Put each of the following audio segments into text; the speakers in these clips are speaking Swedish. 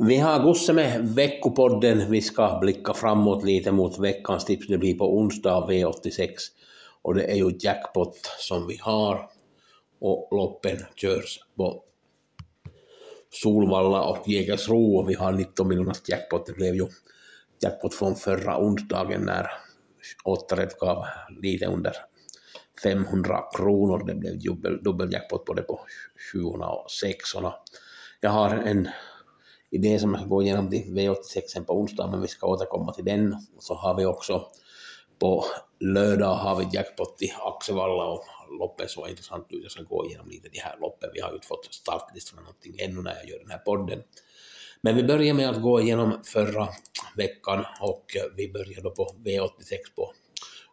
Vi har Gusse med veckopodden. Vi ska blicka framåt lite mot veckans tips. Det blir på onsdag V86 och det är ju jackpot som vi har och loppen körs på Solvalla och Jägersro och vi har 19 miljoners jackpot. Det blev ju jackpot från förra onsdagen när åtta rätt gav lite under 500 kronor. Det blev dubbel, dubbel jackpot både på 7 och 6 Jag har en idé som jag ska gå igenom till V86 på onsdag, men vi ska återkomma till den. Och så har vi också på lördag har vi jackpot i Axevalla och loppet så intressant ut. Jag ska gå igenom lite de här loppen. Vi har ju inte fått startlistorna någonting ännu när jag gör den här podden. Men vi börjar med att gå igenom förra veckan och vi börjar då på V86 på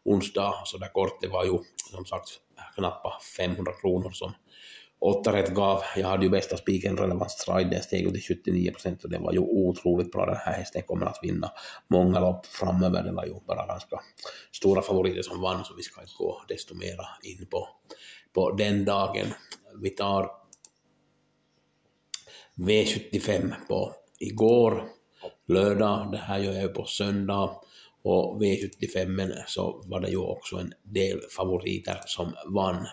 onsdag. Så där kort, det var ju som sagt knappt 500 kronor som åtta rätt gav. Jag hade ju bästa spiken relevant stride, den steg till 79 procent och det var ju otroligt bra. Den här hästen kommer att vinna många lopp framöver. Det var ju bara ganska stora favoriter som vann, så vi ska inte gå desto mera in på, på den dagen. Vi tar V75 på igår, lördag, det här gör jag ju på söndag, och V75 så var det ju också en del favoriter som vann.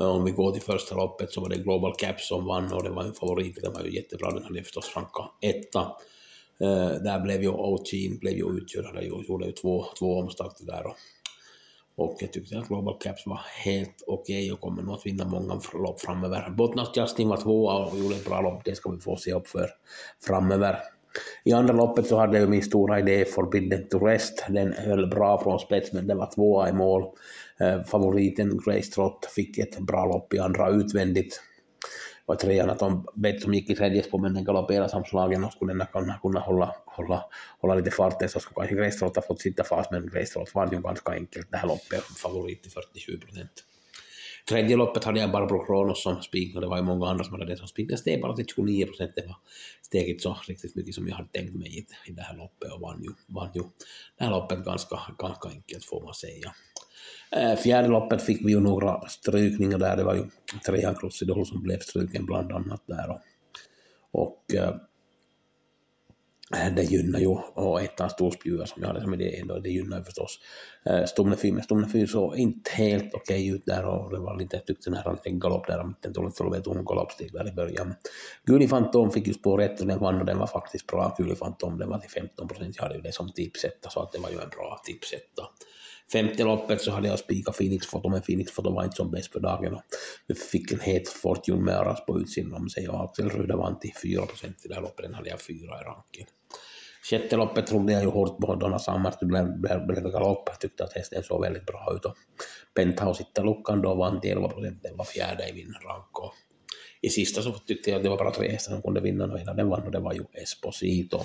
Eh, om vi går till första loppet så var det Global Cap som vann och det var en favorit, den var ju jättebra, den hade förstås rankat etta. Uh, där blev ju Ochin blev ju utkörd, och gjorde ju två, två omstarter där och, och jag tyckte att Global Caps var helt okej okay och kommer nog att vinna många lopp framöver. Bottnas Justin var tvåa och gjorde ett bra lopp, det ska vi få se upp för framöver. I andra loppet så hade jag min stora idé Forbidden to Rest, den höll bra från spets men den var tvåa i mål. Eh, favoriten Grace Trott fick ett bra lopp i andra utvändigt. Och trean att de bet som gick i tredje spår men den galopperade som slagen och skulle den kunna, kunna hålla, hålla, hålla lite farten så skulle kanske Grace Trott ha fått sitta fast men Grace Trott vann ju ganska enkelt det här loppet, favorit till 47 procent. Tredje loppet hade jag Barbro Kronos som spik och det var ju många andra som hade det som spik. Det steg bara till 29 procent. Det var steget så riktigt mycket som jag hade tänkt mig i, i det här loppet och vann ju, vann ju det här loppet ganska, ganska enkelt får man säga. Eh, fjärde loppet fick vi ju några strykningar där, det var ju trean Crossidol som blev struken bland annat där och, och eh, Eh, det gynnar ju, och ettan storspjuva som jag hade som idé, det gynnar ju förstås eh, Stomne 4, men Stomne 4 såg inte helt okej ut där och det var lite, jag tyckte den här lite galopp där, inte dåligt för att hon galoppsteg där i början. Guli Fantom fick ju spår rätt och den vann och den var faktiskt bra, Guli Fantom, den var till 15 procent, jag hade ju det som tipsetta så att det var ju en bra tipsetta. Femte loppet så hade jag spikat Phoenix Photo men Phoenix Photo var inte som bäst för dagen. Och vi fick en het Fortune med Aras på utsidan om sig och Axel Ruda vann till 4 procent i det här loppet, den hade jag fyra i ranken. Sjätte loppet trodde jag ju hårt på Donna Summers, det blev, blev, blev galopp, jag tyckte att hästen såg väldigt bra ut. Och Penthouse hittade luckan då vann till 11 procent, den var fjärde i vinnarrank och i sista så tyckte jag att det var bara tre hästar som kunde vinna och hela den vann och det var ju Esposito.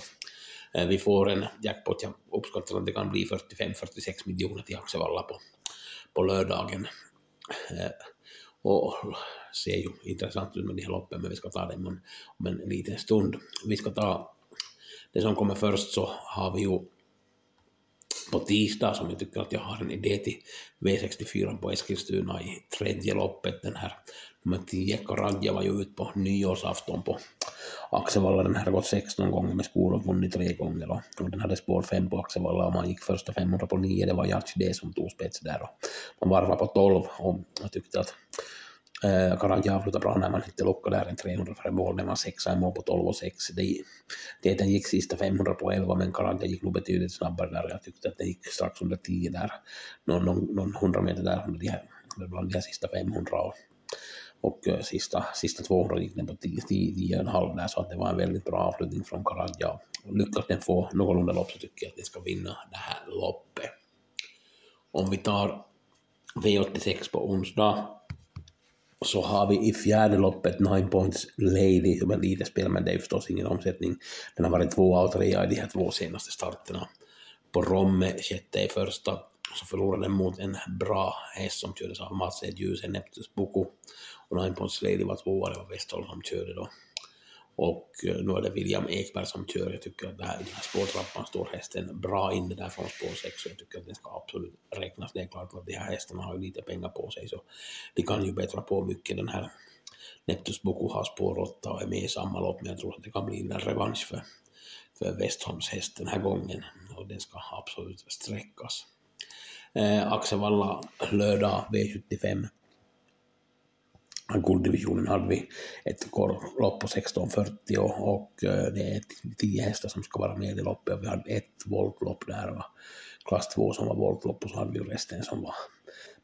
Eh, vi får en jackpot, jag uppskattar att det kan bli 45-46 miljoner till Axevalla på, på lördagen. Eh, och ser ju intressant ut med de här loppen, men vi ska ta det om en liten stund. Vi ska ta det som kommer först så har vi ju på tisdag som jag tycker att jag har en idé till V64 på Eskilstuna i tredje loppet. Den här nummer 10 Karadja var ju ut på nyårsafton på Axevalla. Den här har gått 16 gånger med skor och vunnit tre gånger och den hade spår 5 på Axevalla och man gick första 500 på 9. Det var Jarts D som tog spets där och man varvade på 12 och jag tyckte att Eh, Karadja avslutade bra när man inte lockade där en 300 före mål, när man sexa i mål på 12 och 6. Det, det, den gick sista 500 på 11, men Karadja gick nog betydligt snabbare där. Jag tyckte att det gick strax under 10 där, någon, någon, någon 100 meter där under de här, bland de sista 500. Och, och eh, sista, sista 200 gick den på 10,5 där, så att det var en väldigt bra avslutning från Karadja. Lyckas den få någorlunda lopp så tycker jag att den ska vinna det här loppet. Om vi tar V86 på onsdag. Så har vi i fjärde loppet Nine Points Lady, som är lite spel, men det är förstås ingen omsättning. Den har varit två av trea i de här två senaste starterna. På Romme, sjätte i första, så förlorade den mot en bra häst som kördes av Mats Edjuse, Neptus Boko. Och Nine Points Lady var tvåa, det var Westholm som körde då. Och eh, nu är det William Ekberg som kör. Jag tycker att det här, i den här spårtrappan står hästen bra inne där från spår 6 och jag tycker att den ska absolut räknas. Det är klart att de här hästarna har ju lite pengar på sig så de kan ju bättra på mycket. Den här Neptus Boko har spår 8 och är med i samma lopp men jag tror att det kan bli en revansch för, för Westholms häst den här gången och den ska absolut sträckas. Eh, Axevalla lördag V75 gulddivisionen hade vi ett lopp på 16.40 och, och det är tio hästar som ska vara med i loppet och vi hade ett voltlopp där, va? klass 2 som var voltlopp och så hade vi resten som var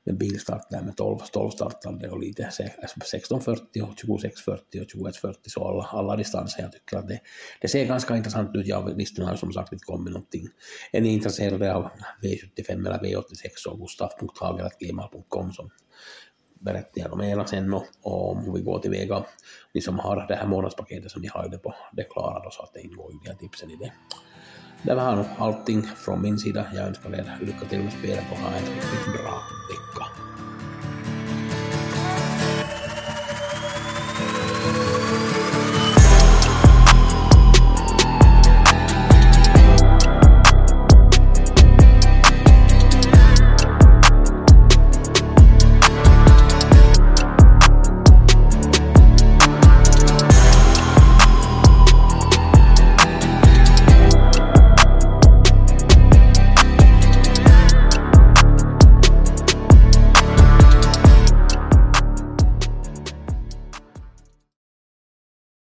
med bilstart där med 12, 12 startande och lite 16.40 eh, och 26.40 och 21.40 så alla, alla distanser. Jag tycker att det, det ser ganska intressant ut. Jag visste har som sagt inte kommit någonting. Är ni intresserade av V75 eller V86 så gustaf.hager.gmail.com som berättar jag om era sen och, och hur vi går tillväga. Ni som har det här månadspaketet som ni har på, det klarar då så att det ingår ju de tipsen i det. Det var nog allting från min sida. Jag önskar er lycka till med spelet och ha en riktigt bra vecka.